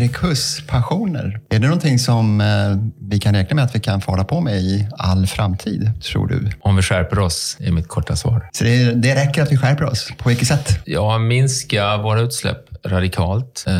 Erik Huss-passioner. Är det någonting som eh, vi kan räkna med att vi kan få hålla på med i all framtid, tror du? Om vi skärper oss, är mitt korta svar. Så det, det räcker att vi skärper oss? På vilket sätt? Ja, minska våra utsläpp radikalt. Eh,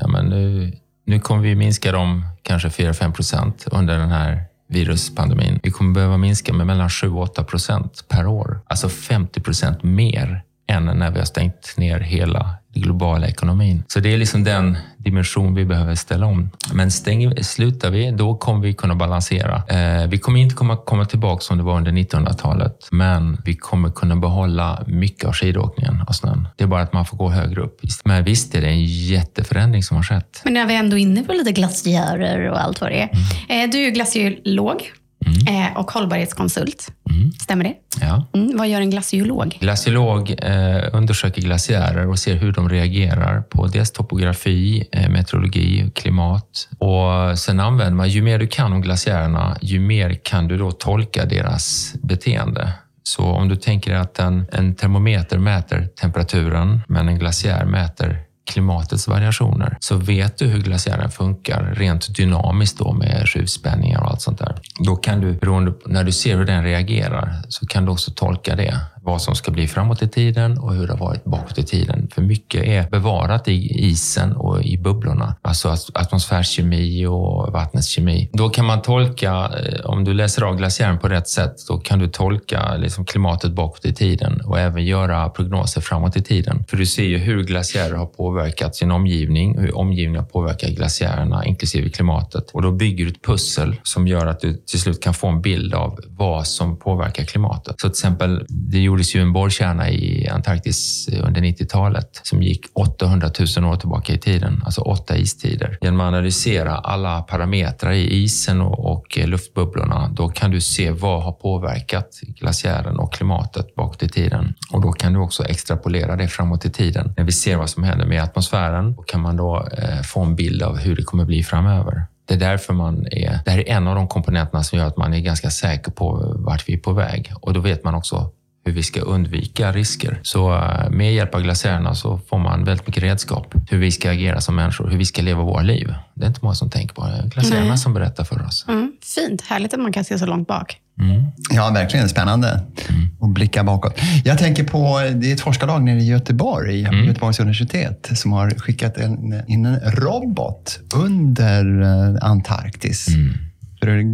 ja, men nu, nu kommer vi minska dem kanske 4-5 procent under den här viruspandemin. Vi kommer behöva minska med mellan 7-8 procent per år. Alltså 50 procent mer än när vi har stängt ner hela globala ekonomin. Så det är liksom den dimension vi behöver ställa om. Men stänger, slutar vi, då kommer vi kunna balansera. Eh, vi kommer inte komma, komma tillbaka som det var under 1900-talet, men vi kommer kunna behålla mycket av skidåkningen och snön. Det är bara att man får gå högre upp. Men visst är det en jätteförändring som har skett. Men när vi ändå är inne på lite glaciärer och allt vad det är. Mm. Eh, du är ju glaciolog Mm. Eh, och hållbarhetskonsult. Mm. Stämmer det? Ja. Mm. Vad gör en glaciolog? Glaciolog eh, undersöker glaciärer och ser hur de reagerar på dels topografi, eh, meteorologi, klimat. Och sen använder man, ju mer du kan om glaciärerna, ju mer kan du då tolka deras beteende. Så om du tänker att en, en termometer mäter temperaturen, men en glaciär mäter klimatets variationer så vet du hur glaciären funkar rent dynamiskt då med skjutspänningar och allt sånt där. Då kan du, beroende på, när du ser hur den reagerar, så kan du också tolka det vad som ska bli framåt i tiden och hur det har varit bakåt i tiden. För mycket är bevarat i isen och i bubblorna, alltså atmosfärskemi och vattnets kemi. Då kan man tolka, eh, om du läser av glaciären på rätt sätt, då kan du tolka liksom klimatet bakåt i tiden och även göra prognoser framåt i tiden. För du ser ju hur glaciärer har påverkat påverkat sin omgivning, hur omgivningen påverkar glaciärerna, inklusive klimatet. Och då bygger du ett pussel som gör att du till slut kan få en bild av vad som påverkar klimatet. Så till exempel, det gjordes ju en borrkärna i Antarktis under 90-talet som gick 800 000 år tillbaka i tiden, alltså åtta istider. Genom att analysera alla parametrar i isen och luftbubblorna, då kan du se vad har påverkat glaciären och klimatet bakåt i tiden. Och då kan du också extrapolera det framåt i tiden. När vi ser vad som händer med atmosfären, då kan man då eh, få en bild av hur det kommer bli framöver. Det är därför man är... Det här är en av de komponenterna som gör att man är ganska säker på vart vi är på väg. Och då vet man också hur vi ska undvika risker. Så eh, med hjälp av glaciärerna så får man väldigt mycket redskap. Hur vi ska agera som människor, hur vi ska leva våra liv. Det är inte många som tänker på det. Glaciärerna Nej. som berättar för oss. Mm, fint. Härligt att man kan se så långt bak. Mm. Ja, verkligen spännande mm. att blicka bakåt. Jag tänker på, det är ett forskarlag nere i Göteborg, mm. Göteborgs universitet, som har skickat en, in en robot under eh, Antarktis. Mm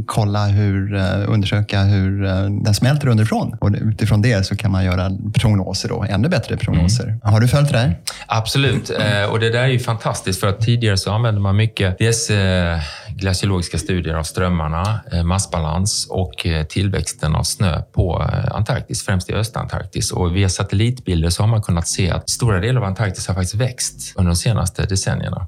kolla hur, eh, undersöka hur eh, den smälter underifrån. Och utifrån det så kan man göra prognoser, då, ännu bättre prognoser. Mm. Har du följt det där? Absolut, eh, och det där är ju fantastiskt för att tidigare så använde man mycket dels glaciologiska studier av strömmarna, massbalans och tillväxten av snö på Antarktis, främst i Östantarktis. Och via satellitbilder så har man kunnat se att stora delar av Antarktis har faktiskt växt under de senaste decennierna.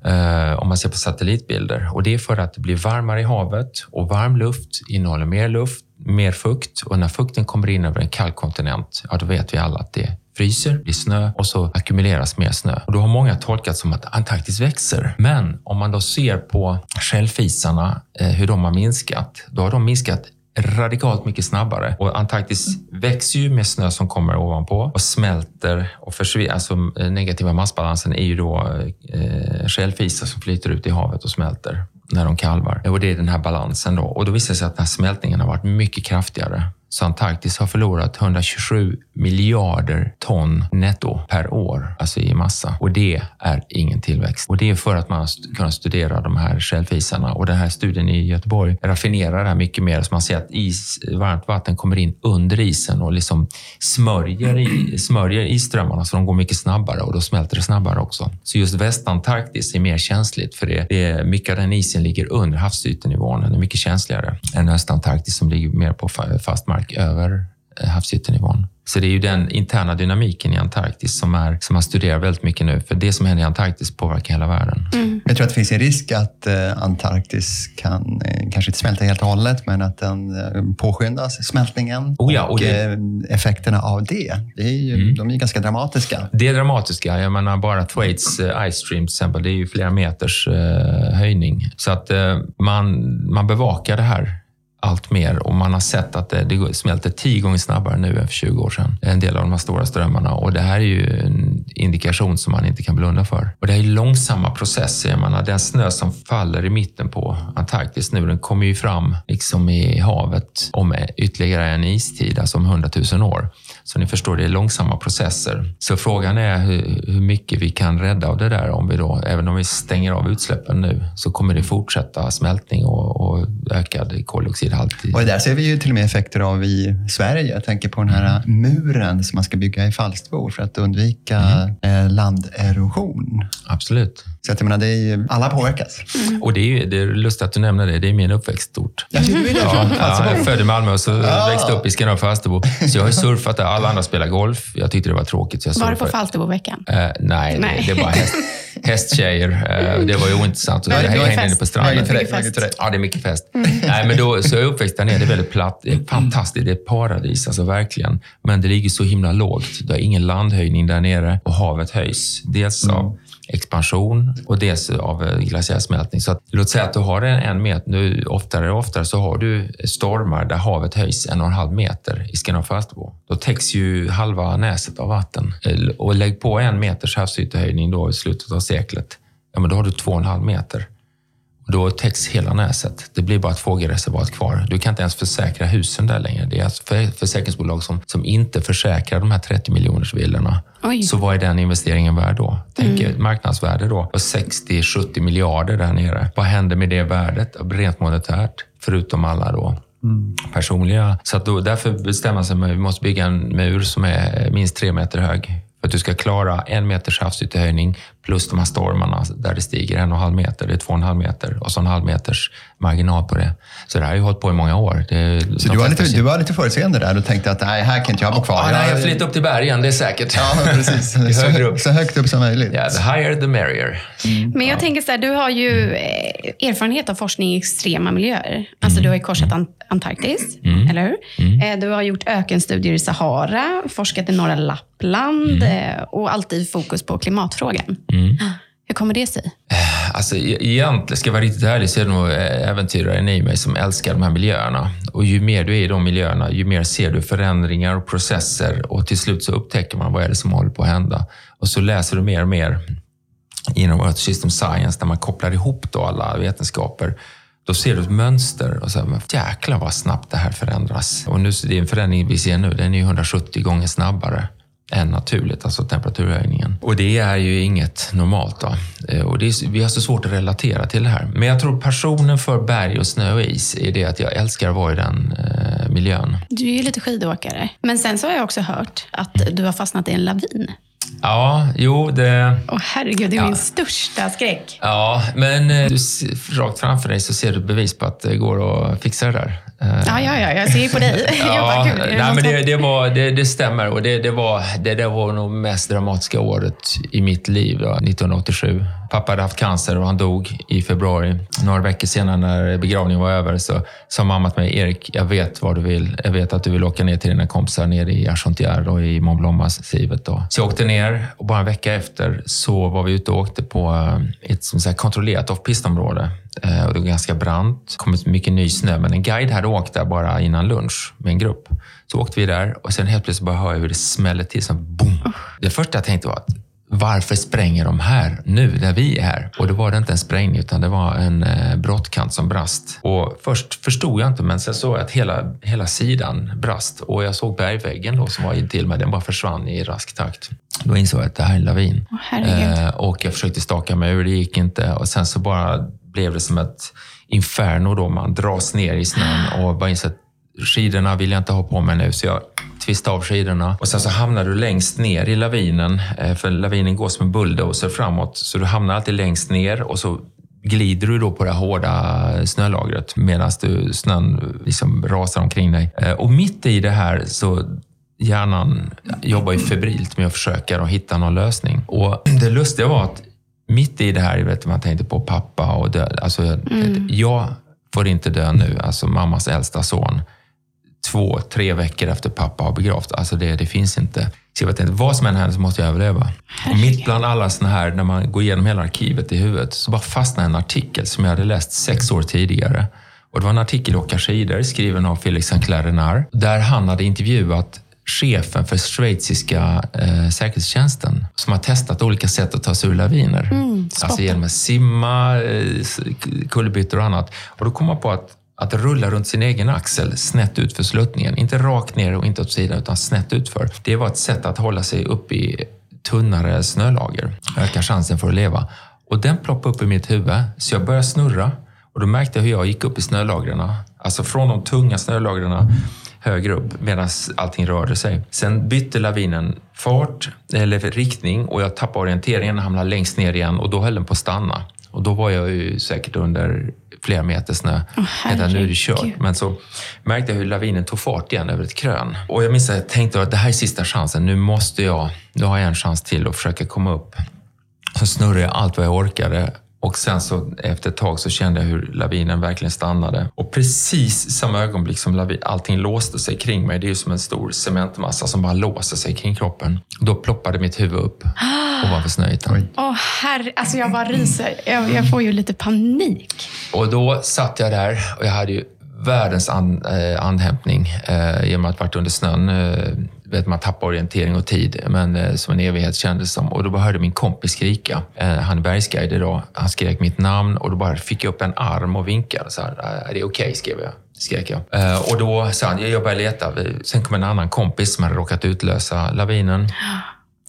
Om man ser på satellitbilder. Och det är för att det blir varmare i havet och varm luft innehåller mer luft, mer fukt och när fukten kommer in över en kall kontinent, ja då vet vi alla att det fryser, blir snö och så ackumuleras mer snö. Och då har många tolkat som att Antarktis växer. Men om man då ser på shelfisarna, eh, hur de har minskat, då har de minskat radikalt mycket snabbare. Och Antarktis växer ju med snö som kommer ovanpå och smälter och försvinner. Alltså eh, negativa massbalansen är ju då eh, eh shelfisar som flyter ut i havet och smälter när de kalvar. Och det är den här balansen då. Och då visar det sig att den här smältningen har varit mycket kraftigare så Antarktis har förlorat 127 miljarder ton netto per år, alltså i massa. Och det är ingen tillväxt. Och det är för att man har kunnat studera de här shelfisarna. Och den här studien i Göteborg raffinerar det här mycket mer. Så man ser att is, varmt vatten kommer in under isen och liksom smörjer, i, smörjer isströmmarna så de går mycket snabbare och då smälter det snabbare också. Så just Västantarktis är mer känsligt för det. det är, mycket av den isen ligger under havsytenivån. Den är mycket känsligare än Östantarktis som ligger mer på fast mark mark över eh, havsytenivån. Så det är ju den interna dynamiken i Antarktis som, är, som man studerar väldigt mycket nu. För det som händer i Antarktis påverkar hela världen. Mm. Jag tror att det finns en risk att eh, Antarktis kan, eh, kanske inte smälta helt och hållet, men att den påskyndas, smältningen. Oh ja, och, och det... Effekterna av det, det är ju, mm. de är ganska dramatiska. Det är dramatiska. Jag menar bara Thwaites Ice Stream till exempel, det är ju flera meters höjning. Så att man, man bevakar det här allt mer och man har sett att det, det smälter tio gånger snabbare nu än för 20 år sedan. En del av de här stora strömmarna och det här är ju en indikation som man inte kan blunda för. Och det är långsamma processer. Jag menar, den snö som faller i mitten på Antarktis nu, den kommer ju fram liksom i havet om ytterligare en istid, alltså om 100 000 år. Så ni förstår, det är långsamma processer. Så frågan är hur, hur mycket vi kan rädda av det där. Om vi då, även om vi stänger av utsläppen nu så kommer det fortsätta smältning och, och ökad koldioxidhalt. Och där ser vi ju till och med effekter av i Sverige. Jag tänker på den här muren som man ska bygga i Falsterbo för att undvika mm. landerosion. Absolut. Så att jag menar, det är alla påverkas. Mm. Och det är, det är lustigt att du nämner det. Det är min uppväxtort. Det. Ja, ja, jag är född i Malmö och så ja. växte upp i Skanör Falsterbo. Så jag har surfat där. Alla andra spelar golf. Jag tyckte det var tråkigt. Så jag var det på Falsterboveckan? Uh, nej, nej, det, det var häst, hästtjejer. Uh, det var ju ointressant. Och det hängde inne på stranden. Ja, det är mycket fest. Mm. Nej, men då, så jag är uppväxt där nere. Det är väldigt platt. Det är fantastiskt. Det är ett paradis, alltså verkligen. Men det ligger så himla lågt. Det är ingen landhöjning där nere och havet höjs. Dels av mm expansion och dels av eh, glaciärsmältning. Så att, låt säga att du har en, en meter, nu oftare och oftare så har du stormar där havet höjs en och en halv meter i Skanör Då täcks ju halva näset av vatten. Och lägg på en meters havsytehöjning då i slutet av seklet, ja men då har du två och en halv meter. Då täcks hela näset. Det blir bara ett fågelreservat kvar. Du kan inte ens försäkra husen där längre. Det är alltså försäkringsbolag som, som inte försäkrar de här 30 miljoners villorna. Så vad är den investeringen värd då? Tänk mm. marknadsvärde då på 60-70 miljarder där nere. Vad händer med det värdet rent monetärt? Förutom alla då Mm. personliga. Så att då, därför bestämmer sig att vi måste bygga en mur som är minst tre meter hög. För att du ska klara en meters havsytehöjning plus de här stormarna där det stiger en och en halv meter, det är två och en halv meter och så en halv meters marginal på det. Så det här har ju hållit på i många år. Det, så du var, lite, du var lite förutseende där och tänkte att nej, här kan inte jag bo kvar? Ja, nej, jag flyttar upp till bergen, det är säkert. Ja, precis. så, upp. så högt upp som möjligt. Ja, the higher the merrier. Mm. Men jag ja. tänker så här, du har ju eh, erfarenhet av forskning i extrema miljöer. Alltså mm. du har ju korsat Antarktis, mm. eller hur? Mm. Eh, du har gjort ökenstudier i Sahara, forskat i norra Lappland mm. Eh, och alltid fokus på klimatfrågan. Mm. Hur kommer det sig? Eh, alltså, e-, egentligen, ska jag vara riktigt ärlig, så är det nog äventyraren i mig som älskar de här miljöerna. Och ju mer du är i de miljöerna, ju mer ser du förändringar och processer och till slut så upptäcker man vad är det som håller på att hända. Och så läser du mer och mer inom Earth System Science, där man kopplar ihop då alla vetenskaper då ser du ett mönster och så men jäklar vad snabbt det här förändras. Och nu, det är en förändring vi ser nu, den är 170 gånger snabbare än naturligt, alltså temperaturhöjningen. Och det är ju inget normalt. Då. Eh, och är, vi har så svårt att relatera till det här. Men jag tror passionen för berg och snö och is är det att jag älskar att vara i den eh, miljön. Du är ju lite skidåkare. Men sen så har jag också hört att du har fastnat i en lavin. Ja, jo det... Åh oh, herregud, det är ja. min största skräck. Ja, men eh, du, rakt framför dig så ser du bevis på att det går att fixa det där. Eh, ja, ja, ja, jag ser ju på dig. ja, bara, nej, men det, det, var, det, det stämmer och det, det, var, det där var nog mest dramatiska året i mitt liv, då, 1987. Pappa hade haft cancer och han dog i februari. Några veckor senare när begravningen var över så sa mamma till mig, Erik, jag vet vad du vill. Jag vet att du vill åka ner till dina kompisar nere i Argentière och i Mont Blanc-massivet. Så jag åkte ner och bara en vecka efter så var vi ute och åkte på eh, ett som sagt, kontrollerat off-pistområde. Eh, det var ganska brant. Det kom mycket ny snö, men en guide hade åkt där bara innan lunch med en grupp. Så åkte vi där och sen helt plötsligt bara hör jag hur det smäller till. Som boom. Det första jag tänkte var att varför spränger de här nu, där vi är här? Och då var det inte en sprängning, utan det var en eh, brottkant som brast. Och först förstod jag inte, men sen såg jag att hela, hela sidan brast. Och jag såg bergväggen då, som var intill mig, den bara försvann i rask takt. Då insåg jag att det här är en lavin. Oh, eh, och jag försökte staka mig ur, det gick inte. Och sen så bara blev det som ett inferno då. Man dras ner i snön och bara inser att skidorna vill jag inte ha på mig nu. Så jag tvistar av skidorna. Och sen så hamnar du längst ner i lavinen, eh, för lavinen går som en bulldozer framåt. Så du hamnar alltid längst ner och så glider du då på det hårda snölagret medan snön liksom rasar omkring dig. Eh, och mitt i det här så hjärnan jobbar ju febrilt med att försöka hitta någon lösning. Och det lustiga var att mitt i det här, vet man tänkte på pappa och död. Alltså, mm. Jag får inte dö nu, alltså mammas äldsta son två, tre veckor efter pappa har begravt. Alltså det, det finns inte. Så jag vet inte, vad som än händer så måste jag överleva. Och mitt bland alla såna här, när man går igenom hela arkivet i huvudet, så bara fastnar en artikel som jag hade läst sex år tidigare. Och det var en artikel i Åka skidor skriven av Felix Sinclair Renard där han hade intervjuat chefen för schweiziska eh, säkerhetstjänsten som har testat olika sätt att ta sig ur laviner. Mm, alltså genom att simma, eh, kullerbyttor och annat. Och då kom man på att att rulla runt sin egen axel snett ut för sluttningen. Inte rakt ner och inte åt sidan, utan snett utför. Det var ett sätt att hålla sig upp i tunnare snölager. Öka chansen för att leva. Och den ploppade upp i mitt huvud, så jag började snurra. Och då märkte jag hur jag gick upp i snölagren. Alltså från de tunga snölagren högre upp medan allting rörde sig. Sen bytte lavinen fart, eller riktning och jag tappade orienteringen och hamnade längst ner igen och då höll den på att stanna. Och då var jag ju säkert under flera meter snö. Oh, nu är det kört. Men så märkte jag hur lavinen tog fart igen över ett krön. Och jag minns att jag tänkte att det här är sista chansen. Nu måste jag, nu har jag en chans till att försöka komma upp. Så snurrade jag allt vad jag orkade och sen så efter ett tag så kände jag hur lavinen verkligen stannade. Och precis samma ögonblick som allting låste sig kring mig, det är ju som en stor cementmassa som bara låser sig kring kroppen. Då ploppade mitt huvud upp och var för snöytan. Åh oh, herre, alltså jag bara ryser. Jag, jag, får ju lite panik. Och då satt jag där och jag hade ju världens and, eh, andhämtning eh, genom att varit under snön. Eh, vet, man tappar orientering och tid, men eh, som en evighet kändes som. Och då hörde min kompis skrika. Eh, han är bergsguide idag. Han skrek mitt namn och då bara fick jag upp en arm och vinkade. Så här, är det okej? Okay? skrev jag. Skrek jag. Eh, och då sa han, jag började leta. Sen kom en annan kompis som hade råkat utlösa lavinen.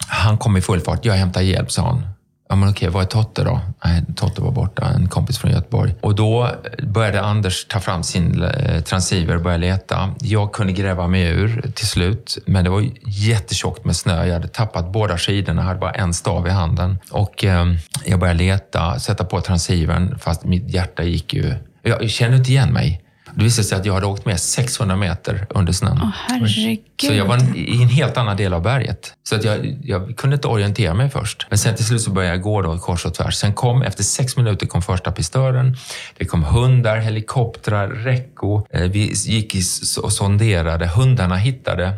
Han kom i full fart. Jag hämtar hjälp, sa han. Ja, men okej, vad är Totte då? Nej, Totte var borta, en kompis från Göteborg. Och då började Anders ta fram sin eh, transceiver och börja leta. Jag kunde gräva mig ur till slut, men det var jättetjockt med snö. Jag hade tappat båda skidorna, hade bara en stav i handen. Och eh, jag började leta, sätta på transceivern, fast mitt hjärta gick ju... Jag kände inte igen mig. Det visade sig att jag hade åkt med 600 meter under snön. Åh, herregud. Så jag var i en helt annan del av berget. Så att jag, jag kunde inte orientera mig först. Men sen till slut så började jag gå då kors och tvärs. Sen kom, efter sex minuter kom första pistören. Det kom hundar, helikoptrar, räcko. Eh, vi gick och sonderade. Hundarna hittade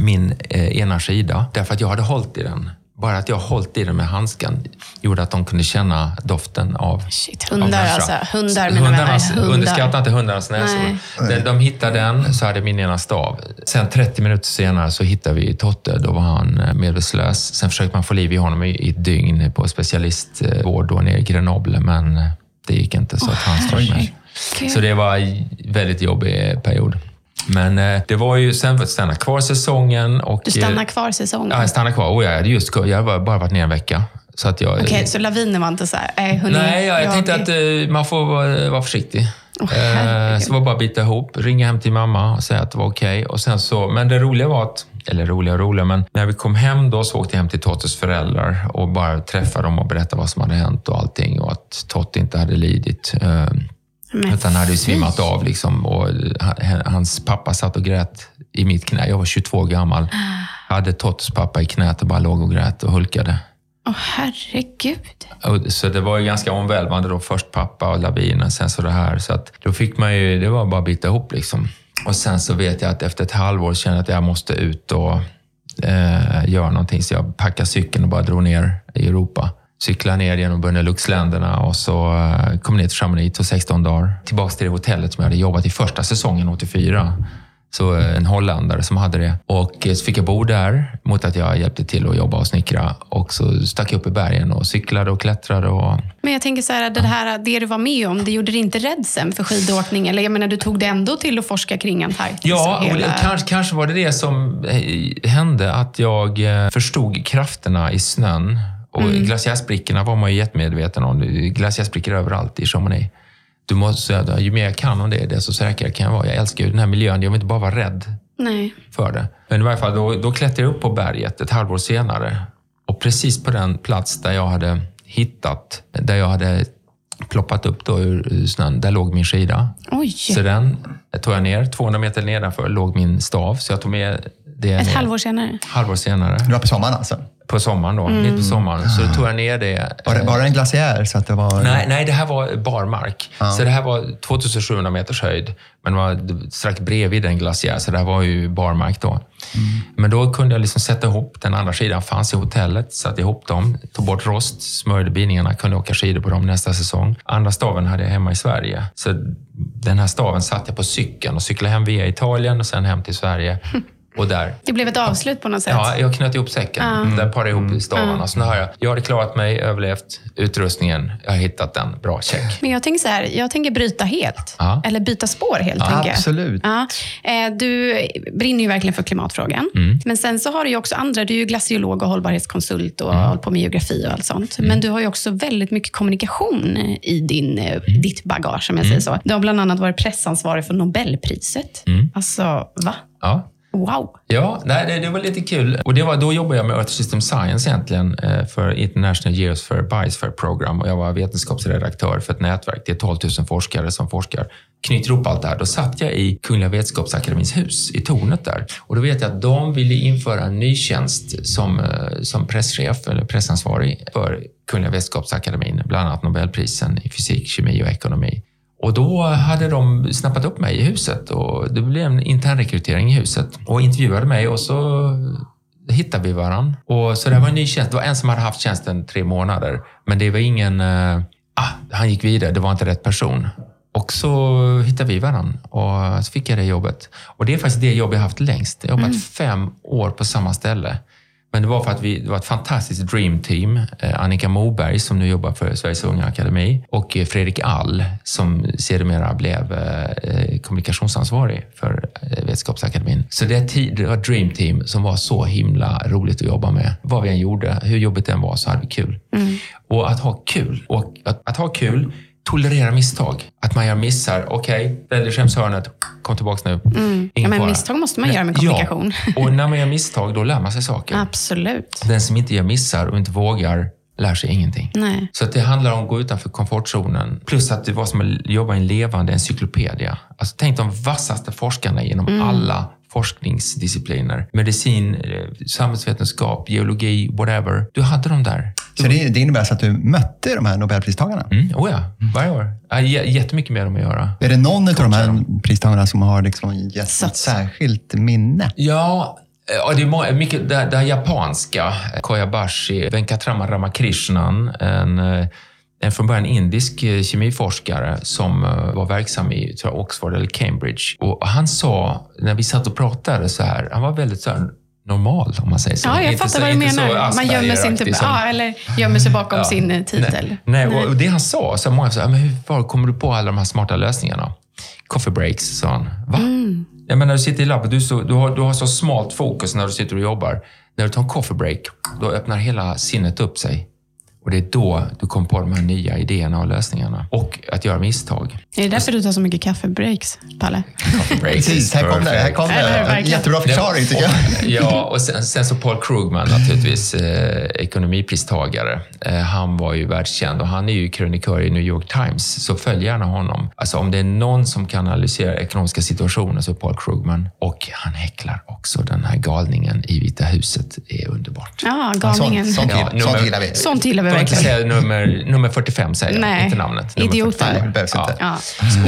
min eh, ena skida därför att jag hade hållit i den. Bara att jag hållit i den med handsken gjorde att de kunde känna doften av Shit, hundar av alltså. Hundar mina hundarnas, vänner. Hundar. Underskatta inte hundarnas näsor. De, de hittade den, så hade min ena stav. Sen 30 minuter senare så hittade vi Totte. Då var han eh, medvetslös. Sen försökte man få liv i honom i ett dygn på specialistvård då nere i Grenoble, men det gick inte så att han stod Så det var en väldigt jobbig period. Men eh, det var ju sen för att stanna kvar säsongen. Och, du stannar kvar säsongen? Ja, jag stannade kvar. Oh, jag hade just jag hade bara varit ner en vecka. Okej, okay, så lavinen var inte så här, äh, hörni, Nej, jag, jag tänkte att uh, man får vara, vara försiktig. Oh, uh, så var bara att bita ihop, ringa hem till mamma och säga att det var okej. Okay. men det roliga var att, eller roliga och roliga, men när vi kom hem då så åkte jag hem till Tottes föräldrar och bara träffade dem och berättade vad som hade hänt och allting och att Totte inte hade lidit. Uh, men utan hade ju svimmat av. Liksom, och hans pappa satt och grät i mitt knä. Jag var 22 år gammal. Jag hade Tottes pappa i knät och bara låg och grät och hulkade. Åh, oh, herregud. Så det var ju ganska omvälvande då. Först pappa och lavinen, sen så det här. Så att då fick man ju, det var bara att bita ihop liksom. Och sen så vet jag att efter ett halvår kände jag att jag måste ut och eh, göra någonting. Så jag packade cykeln och bara drog ner i Europa cykla ner genom Beneluxländerna och så eh, kom ner till Chamonix, tog 16 dagar. Tillbaka till det hotellet som jag hade jobbat i första säsongen, 84. Så eh, en holländare som hade det. Och eh, så fick jag bo där mot att jag hjälpte till att jobba och snickra. Och så stack jag upp i bergen och cyklade och klättrade. Och... Men jag tänker så här, det, här, det du var med om, det gjorde dig inte rädd sen för skidåkning? Eller jag menar, du tog det ändå till att forska kring Antarktis? Ja, och hela... kanske, kanske var det det som hände. Att jag förstod krafterna i snön och mm. glaciärsprickorna var man ju jättemedveten om. Glaciärsprickor överallt i Chamonix. Du måste säga, ju mer jag kan om det, desto säkrare kan jag vara. Jag älskar ju den här miljön. Jag vill inte bara vara rädd Nej. för det. Men i varje fall, då, då klättrade jag upp på berget ett halvår senare. Och precis på den plats där jag hade hittat, där jag hade ploppat upp då ur snön, där låg min skida. Oj. Så den tog jag ner. 200 meter nedanför låg min stav, så jag tog med det. Ett halvår senare? halvår senare. Det var på sommaren alltså? På sommaren då, mm. mitt på sommaren. Så då tog jag ner det. Var det, var det en glaciär? Så att det var... nej, nej, det här var barmark. Ja. Så det här var 2700 meters höjd, men det var strax bredvid en glaciär, så det här var ju barmark då. Mm. Men då kunde jag liksom sätta ihop, den andra sidan fanns i hotellet, satte ihop dem, tog bort rost, smörjde bindningarna, kunde åka skidor på dem nästa säsong. Andra staven hade jag hemma i Sverige. Så den här staven satte jag på cykeln och cyklade hem via Italien och sen hem till Sverige. Och där, Det blev ett avslut på något sätt. ja, jag knöt ihop säcken. Där parade jag ihop stavarna. Så nu har jag, jag hade klarat mig, överlevt, utrustningen, jag har hittat den. Bra, check. Men jag tänker så här, jag tänker bryta helt. Ja. Eller byta spår helt. tänker jag. Absolut. Ja, eh, du brinner ju verkligen för klimatfrågan. Mm. Men sen så har du ju också andra. Du är ju glaciolog och hållbarhetskonsult och Mm. håller på med geografi och allt sånt. Men du har ju också väldigt mycket kommunikation i din, eh, Mm. ditt bagage, om jag säger så. Du har bland annat varit pressansvarig för Nobelpriset. Mm. Alltså, va? Ja. Wow. Ja, nej, det, det var lite kul. Och det var, då jobbade jag med Earth System Science egentligen eh, för International Geosphere Biosphere Program och jag var vetenskapsredaktör för ett nätverk. Det är 12 000 forskare som forskar. Knyter ihop allt det här. Då satt jag i Kungliga Vetenskapsakademins hus, i tornet där. Och då vet jag att de ville införa en ny tjänst som, eh, som presschef eller pressansvarig för Kungliga Vetenskapsakademin, bland annat Nobelprisen i fysik, kemi och ekonomi. Och då hade de snappat upp mig i huset och det blev en internrekrytering i huset och intervjuade mig och så hittade vi varann. Och så det var en ny tjänst. Det var en som hade haft tjänsten tre månader, men det var ingen... eh, ah, han gick vidare, det var inte rätt person. Och så hittade vi varann och så fick jag det jobbet. Och det är faktiskt det jobb jag haft längst. Jag har jobbat fem år på samma ställe. Men det var för att vi, det var ett fantastiskt dream team. Eh, Annika Moberg som nu jobbar för Sveriges Unga Akademi och eh, Fredrik All som sedermera blev eh, kommunikationsansvarig för Vetenskapsakademin. Så det, det var ett dream team som var så himla roligt att jobba med. Vad vi än gjorde, hur jobbigt det än var, så hade vi kul. Och att ha kul, och att, att ha kul tolerera misstag. Att man gör missar. Okej, okay, väljer skämshörnet. Kom tillbaka nu. Ja, Ingen men fara. misstag måste man göra med kommunikation. Ja, och när man gör misstag, då lär man sig saker. Absolut. Den som inte gör missar och inte vågar lär sig ingenting. Nej. Så det handlar om att gå utanför komfortzonen. Plus att det var som att jobba i en levande encyklopedia. Alltså, tänk de vassaste forskarna inom Mm. alla forskningsdiscipliner. Medicin, eh, samhällsvetenskap, geologi, whatever. Du hade dem där. Så det, det innebär alltså att du mötte de här Nobelpristagarna? Mm, oh ja, varje år. Jag har jä- jättemycket med dem att göra. Är det någon av de här pristagarna som har liksom gett ett särskilt minne? Ja, Ja, det är mycket det, det här japanska. Koyabashi, Venkatrama Ramakrishnan, en, eh, en från början indisk eh, kemiforskare som eh, var verksam i tror jag, Oxford eller Cambridge. Och han sa, när vi satt och pratade så här, han var väldigt så här, normal om man säger så. Ja, jag Inte fattar så- vad du menar. Man gömmer sig, inte, som- ja, eller gömmer sig bakom Ja. sin eh, titel. Nej, nej, och- det han sa, så många sa, men hur kommer du på alla de här smarta lösningarna? Coffee breaks, sa han. Va? Mm. Ja, men när du sitter i labbet, du, så, du, har, du har så smalt fokus när du sitter och jobbar. När du tar en coffee break, då öppnar hela sinnet upp sig. Och det är då du kommer på de här nya idéerna och lösningarna. Och att göra misstag. Är det därför du tar så mycket kaffebreaks, Palle? Coffee breaks Precis, is här kom det. Här kom det. verkligen. Jättebra förklaring tycker jag. Ja, och sen, sen så Paul Krugman naturligtvis, eh, ekonomipristagare. Eh, han var ju världskänd och han är ju krönikör i New York Times, så följ gärna honom. Alltså om det är någon som kan analysera ekonomiska situationer så är Paul Krugman. Och han häcklar också den här galningen i Vita huset. Det är underbart. Ja, galningen. Sånt, sånt, Ja, gillar, sånt nummer- gillar vi. Sånt gillar vi Får inte säga nummer, nummer 45, säger jag. Nej. Inte namnet. Nummer Idioten. 45. Nej, behövs inte. Ja.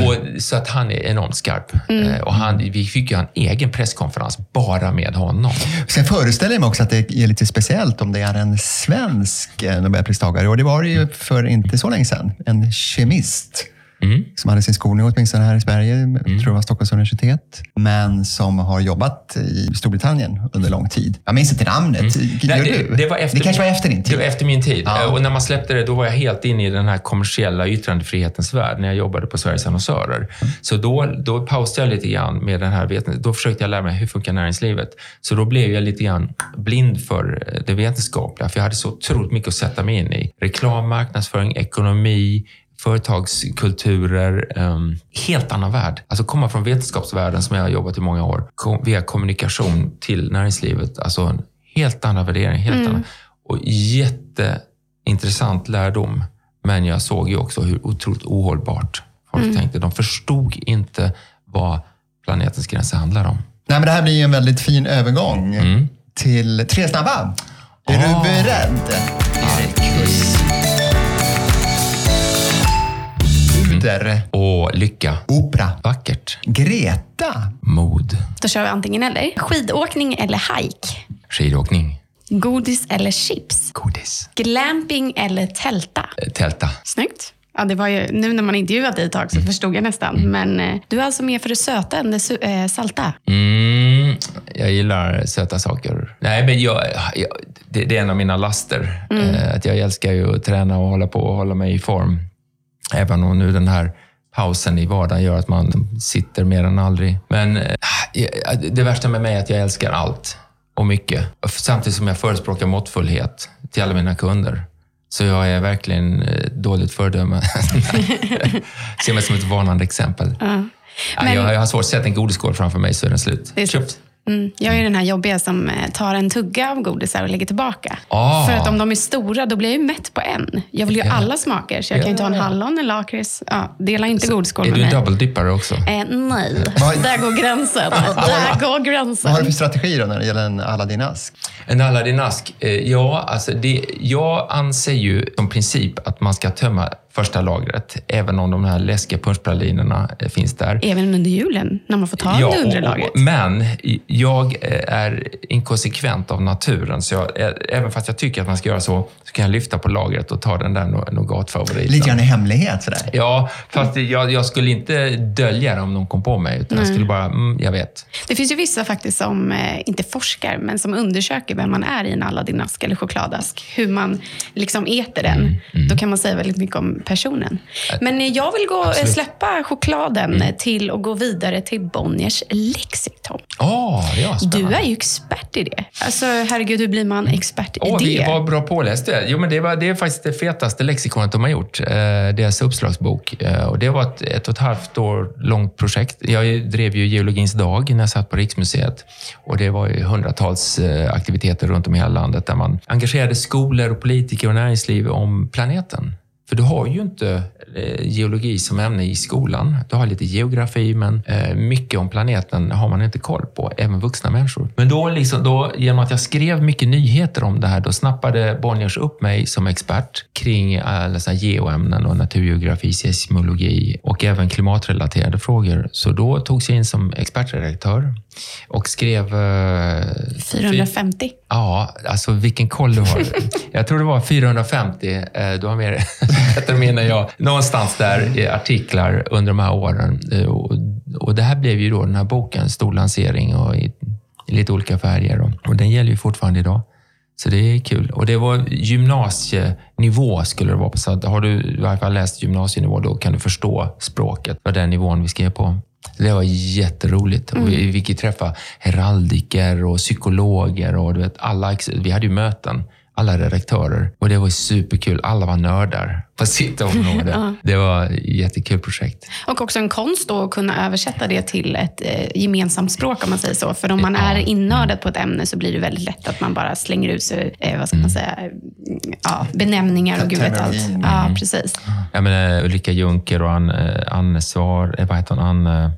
Och, så att han är enormt skarp. Eh, Och han, vi fick ju en egen presskonferens bara med honom. Sen föreställer jag mig också att det är lite speciellt om det är en svensk eh, Nobelpristagare. Och det var det ju för inte så länge sedan. En kemist Mm. som hade sin skolning åtminstone här i Sverige, jag tror det var Stockholms universitet, men som har jobbat i Storbritannien under lång tid. Jag minns inte namnet. Gör Nej, det, det, var efter, det kanske var efter din Det tid. var efter min tid. Ja. Och när man släppte det, då var jag helt inne i den här kommersiella yttrandefrihetens värld när jag jobbade på Sveriges annonsörer. Så då, då pausade jag lite grann med den här veten. Då försökte jag lära mig hur funkar näringslivet. Så då blev jag lite grann blind för eh, det vetenskapliga, för jag hade så otroligt mycket att sätta mig in i. Reklam, marknadsföring, ekonomi, företagskulturer, um, helt annan värld. Alltså komma från vetenskapsvärlden som jag har jobbat i många år, kom, via kommunikation till näringslivet. Alltså en helt annan värdering, helt annan. Och jätteintressant lärdom. Men jag såg ju också hur otroligt ohållbart folk tänkte. De förstod inte vad planetens gränser handlar om. Nej, men det här blir ju en väldigt fin övergång Mm. till Tre snabba. Är Ah. du beredd? Marcus. Puder. Och lycka. Opera. Vackert. Greta. Mod. Då kör vi antingen eller. Skidåkning eller hike. Skidåkning. Godis eller chips. Godis. Glamping eller tälta. Eh, Tälta. Snyggt. Ja, det var ju, nu när man intervjuat dig ett tag så förstod jag nästan. Men eh, du är alltså mer för det söta än det su- eh, salta. Mm, jag gillar söta saker. Nej, men jag, jag, det, det är en av mina laster. Eh, att jag älskar ju att träna och hålla på och hålla mig i form. Även om nu den här pausen i vardagen gör att man sitter mer än aldrig. Men eh, det värsta med mig är att jag älskar allt och mycket. Samtidigt som jag förespråkar måttfullhet till alla mina kunder. Så jag är verkligen eh, dåligt föredöme. Ser mig som ett varnande exempel. Ja, Men- jag, jag har svårt att sätta en godisskål framför mig så är den slut. Det är slut. Mm. Jag är den här jobbiga som eh, tar en tugga av godisar och lägger tillbaka. Ah. För att om de är stora, då blir jag ju mätt på en. Jag vill ju Ja. alla smaker, så jag kan ju ta en hallon, en lakrits. Ja, dela inte godisskål Är med du en mig. double dippare också? Eh, nej, där går gränsen. där går Vad har du gränsen. för strategi då när det gäller en Aladdin-ask? En Aladdin-ask? Eh, ja, alltså det, jag anser ju som princip att man ska tömma första lagret, även om de här läskiga punschpralinerna eh, finns där. Även under julen, när man får ta Ja, det undre lagret. men jag eh, är inkonsekvent av naturen, så jag, eh, även fast jag tycker att man ska göra så, så kan jag lyfta på lagret och ta den där no- nougatfavoriten. Lite grann i hemlighet sådär. Ja, fast jag, jag skulle inte dölja det om någon kom på mig, utan jag skulle bara, mm, jag vet. Det finns ju vissa faktiskt som inte forskar, men som undersöker vem man är i en Aladdin-ask eller chokladask. Hur man liksom äter den. Mm, Då kan man säga väldigt mycket om personen. Men eh, jag vill gå, eh, Absolut. släppa chokladen Mm. eh, till och gå vidare till Bonniers lexikon. Åh, ja, Du är ju expert i det. Alltså, herregud, hur blir man expert i vi det? var bra påläst det. Jo, men det, var, det är faktiskt det fetaste lexikonet de har gjort. Eh, deras uppslagsbok. Eh, och det var ett, ett och ett halvt år långt projekt. Jag drev ju geologins dag när jag satt på Riksmuseet. Och det var hundratals aktiviteter runt om i hela landet där man engagerade skolor, och politiker och näringsliv om planeten. För du har ju inte eh, geologi som ämne i skolan. Du har lite geografi, men eh, mycket om planeten har man inte koll på, även vuxna människor. Men då, liksom, då, genom att jag skrev mycket nyheter om det här, då snappade Bonniers upp mig som expert kring alla så geoämnen och naturgeografi, seismologi och även klimatrelaterade frågor. Så då togs jag in som expertredaktör och skrev... Eh, 450. Ja, alltså vilken koll du har. Jag tror det var 450. eh, Du har mer minne än jag. Någonstans där i artiklar under de här åren. Eh, Och, och det här blev ju då den här boken, stor lansering och i, i lite olika färger. Och, och den gäller ju fortfarande idag. Så det är kul. Och det var gymnasienivå skulle det vara. Så har du i varje fall läst gymnasienivå, då kan du förstå språket. Det var den nivån vi skrev på. Det var jätteroligt. Och vi fick ju träffa heraldiker och psykologer. Och du vet, alla, vi hade ju möten, alla redaktörer. Och det var superkul. Alla var nördar på sitt område. Det var ett jättekul projekt. Och också en konst då att kunna översätta det till ett eh, gemensamt språk om man säger så. För om man är innördad på ett ämne så blir det väldigt lätt att man bara slänger ut sig, eh, vad ska man säga, mm, ja, benämningar och gud vet allt. Ja, precis. Jag menar, Ulrika Juncker och Anne, Anne Svar, eh, vad heter hon? Anne,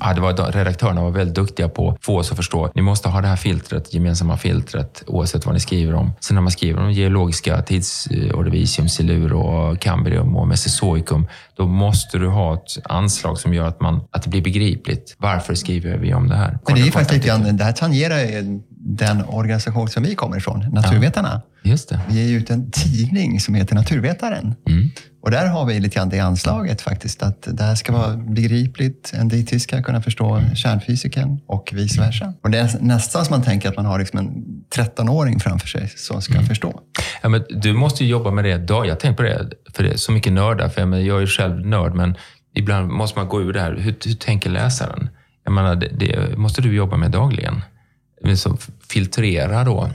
ja, det var, de- redaktörerna var väldigt duktiga på att få oss att förstå. Ni måste ha det här filtret, gemensamma filtret, oavsett vad ni skriver om. Sen när man skriver om geologiska tidsordovisium, silur och kambrium och mesozoikum, då måste du ha ett anslag som gör att, man, att det blir begripligt. Varför skriver vi om det här? Men det är faktiskt lite grann, det här tangerar ju den organisation som vi kommer ifrån, Naturvetarna. Just det. Vi ger ut en tidning som heter Naturvetaren. Mm. Och där har vi lite grann det anslaget faktiskt, att det här ska vara begripligt. En dietist ska kunna förstå kärnfysiken och vice versa. Och det är nästan som man tänker att man har liksom en 13-åring framför sig som ska förstå. Ja, men du måste ju jobba med det. Då, jag tänkt på det, för det är så mycket nördar. För jag, jag är ju själv nörd, men ibland måste man gå ur det här. Hur, hur tänker läsaren? Jag menar, det, det måste du jobba med dagligen. Så filtrera då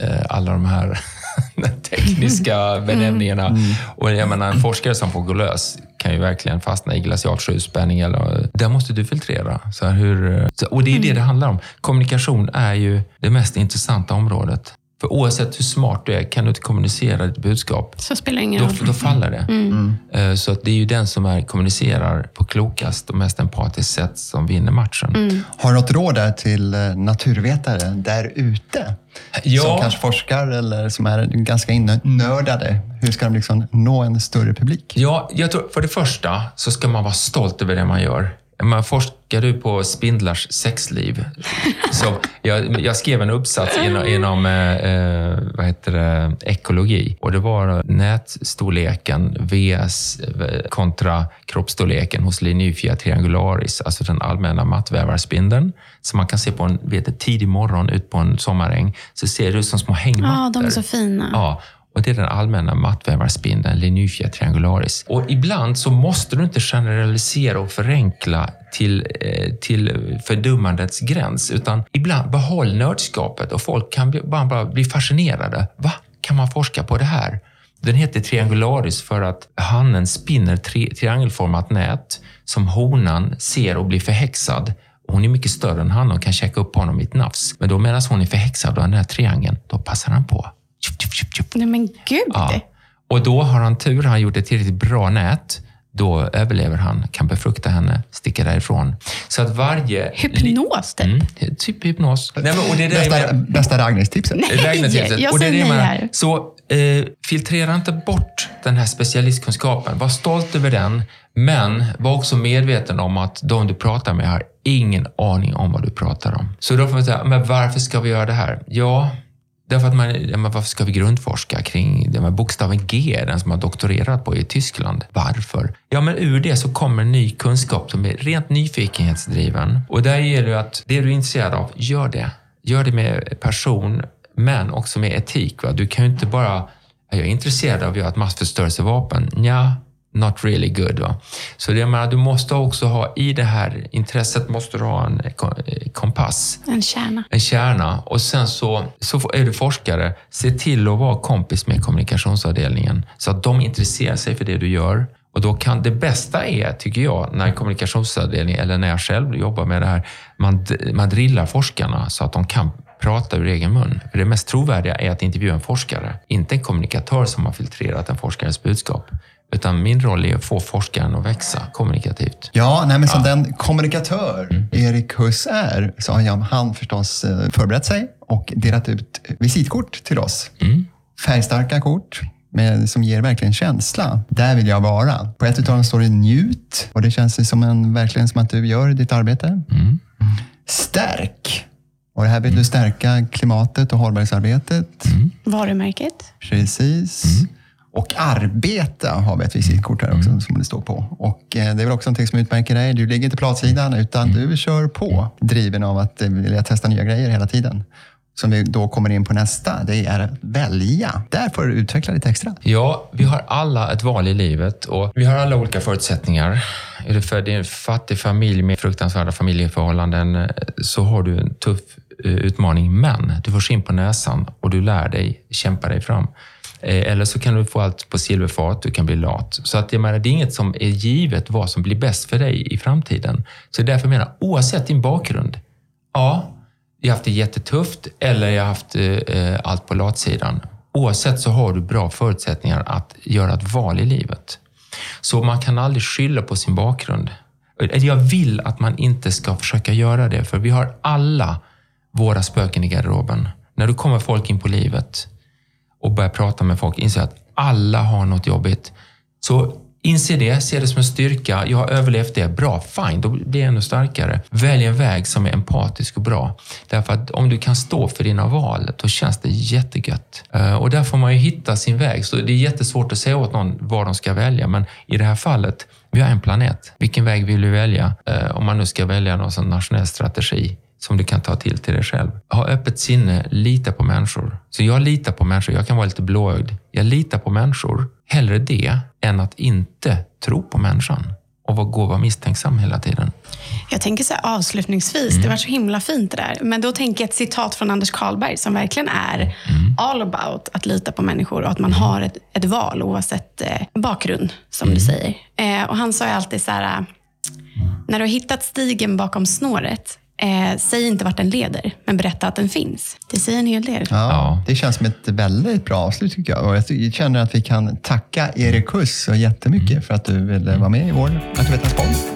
eh, alla de här tekniska benämningarna. Och jag menar, en forskare som får gå lös kan ju verkligen fastna i glacial sjöspänning. Eller, där måste du filtrera. Så hur, och det är ju det det handlar om. Kommunikation är ju det mest intressanta området. För oavsett hur smart du är, kan du inte kommunicera ditt budskap, Så spelar det ingen då, roll. då faller det. Eh, Så att det är ju den som är, kommunicerar på klokast och mest empatiskt sätt som vinner matchen. Har du något råd där till eh, naturvetare där ute? Ja. Som kanske forskar eller som är ganska innördade. Hur ska de liksom nå en större publik? Ja, jag tror för det första så ska man vara stolt över det man gör. Man forskar du på spindlars sexliv. Så jag, jag skrev en uppsats inom, inom eh, vad heter det, ekologi och det var nätstorleken VS kontra kroppsstorleken hos Linyphia triangularis, alltså den allmänna mattvävarspindeln. Så man kan se på en vet, tidig morgon ut på en sommaräng, så ser det ut som små hängmattor. Ja, de är så fina. Ja, och det är den allmänna mattvävarspindeln, Linyphia triangularis. Och ibland så måste du inte generalisera och förenkla till, eh, till fördummandets gräns, utan ibland behåll nördskapet och folk kan bara, bara bli fascinerade. Va? Kan man forska på det här? Den heter triangularis för att hannen spinner tri triangelformat nät som honan ser och blir förhäxad. Hon är mycket större än han och kan checka upp honom i ett nafs. Men då medan hon är förhäxad av den här triangeln, då passar han på. Nej men gud! Ja. Och då har han tur, han har gjort ett tillräckligt bra nät. Då överlever han, kan befrukta henne, sticka därifrån. Så att varje... Hypnos typ? Mm, typ hypnos. Nej, men, och det är det Bästa, menar- bästa raggningstipset. Nej, jag säger nej här. Så eh, filtrera inte bort den här specialistkunskapen. Var stolt över den, men var också medveten om att de du pratar med har ingen aning om vad du pratar om. Så då får man säga, men varför ska vi göra det här? Ja, därför att man, ja, men varför ska vi grundforska kring den här bokstaven G, den som har doktorerat på i Tyskland? Varför? Ja, men ur det så kommer ny kunskap som är rent nyfikenhetsdriven. Och där gäller det att det du är intresserad av, gör det. Gör det med person, men också med etik. Va? Du kan ju inte bara, jag är intresserad av att göra ett massförstörelsevapen. Ja, not really good. Va? Så det menar, du måste också ha, i det här intresset måste du ha en eh, kompass En kärna. en kärna och sen så, så är du forskare. Se till att vara kompis med kommunikationsavdelningen så att de intresserar sig för det du gör. Och då kan, det bästa är, tycker jag, när kommunikationsavdelningen, eller när jag själv jobbar med det här, man, man drillar forskarna så att de kan prata ur egen mun. För det mest trovärdiga är att intervjua en forskare, inte en kommunikatör som har filtrerat en forskares budskap. Utan min roll är att få forskaren att växa kommunikativt. Ja, nej, men som den kommunikatör Erik Huss är, så har han förstås eh, förberett sig och delat ut visitkort till oss. Färgstarka kort med, som ger verkligen känsla. Där vill jag vara. På ett av dem står det njut och det känns som en, verkligen som att du gör ditt arbete. Stärk! Och det här vill du stärka klimatet och hållbarhetsarbetet. Varumärket. Precis. Och arbeta har vi ett visitkort här också som det står på. Och eh, det är väl också någonting som utmärker dig. Du ligger inte på latsidan utan du kör på. Driven av att eh, vilja testa nya grejer hela tiden. Som vi då kommer in på nästa, det är att välja. Där får du utveckla lite extra. Ja, vi har alla ett val i livet och vi har alla olika förutsättningar. Är du född i en fattig familj med fruktansvärda familjeförhållanden eh, så har du en tuff utmaning. Men du får in på näsan och du lär dig kämpa dig fram. Eh, eller så kan du få allt på silverfat, du kan bli lat. Så att jag menar, det är inget som är givet vad som blir bäst för dig i framtiden. Så därför menar jag, oavsett din bakgrund, ja, jag har haft det jättetufft eller jag har haft eh, allt på latsidan. Oavsett så har du bra förutsättningar att göra ett val i livet. Så man kan aldrig skylla på sin bakgrund. Jag vill att man inte ska försöka göra det, för vi har alla våra spöken i garderoben. När du kommer folk in på livet och börjar prata med folk, inser att alla har något jobbigt. Så inse det, se det som en styrka. Jag har överlevt det. Bra, fine, då blir jag ännu starkare. Välj en väg som är empatisk och bra. Därför att om du kan stå för dina val, då känns det jättegött. Eh, och där får man ju hitta sin väg. Så det är jättesvårt att säga åt någon vad de ska välja, men i det här fallet, vi har en planet. Vilken väg vill du välja? Eh, om man nu ska välja någon sån nationell strategi som du kan ta till till dig själv. Ha öppet sinne, lita på människor. Så jag litar på människor. Jag kan vara lite blåögd. Jag litar på människor. Hellre det än att inte tro på människan och gå och vara misstänksam hela tiden. Jag tänker så här avslutningsvis, det var så himla fint det där. Men då tänker jag ett citat från Anders Karlberg som verkligen är all about att lita på människor och att man har ett, ett val oavsett eh, bakgrund, som du säger. Eh, och han sa ju alltid så här, eh, när du har hittat stigen bakom snåret, eh, säg inte vart den leder, men berätta att den finns. Det säger en hel del. Ja. Det känns som ett väldigt bra avslut tycker jag. Och jag känner att vi kan tacka Erik Huss så jättemycket för att du ville vara med i vår Naturvetarspodd.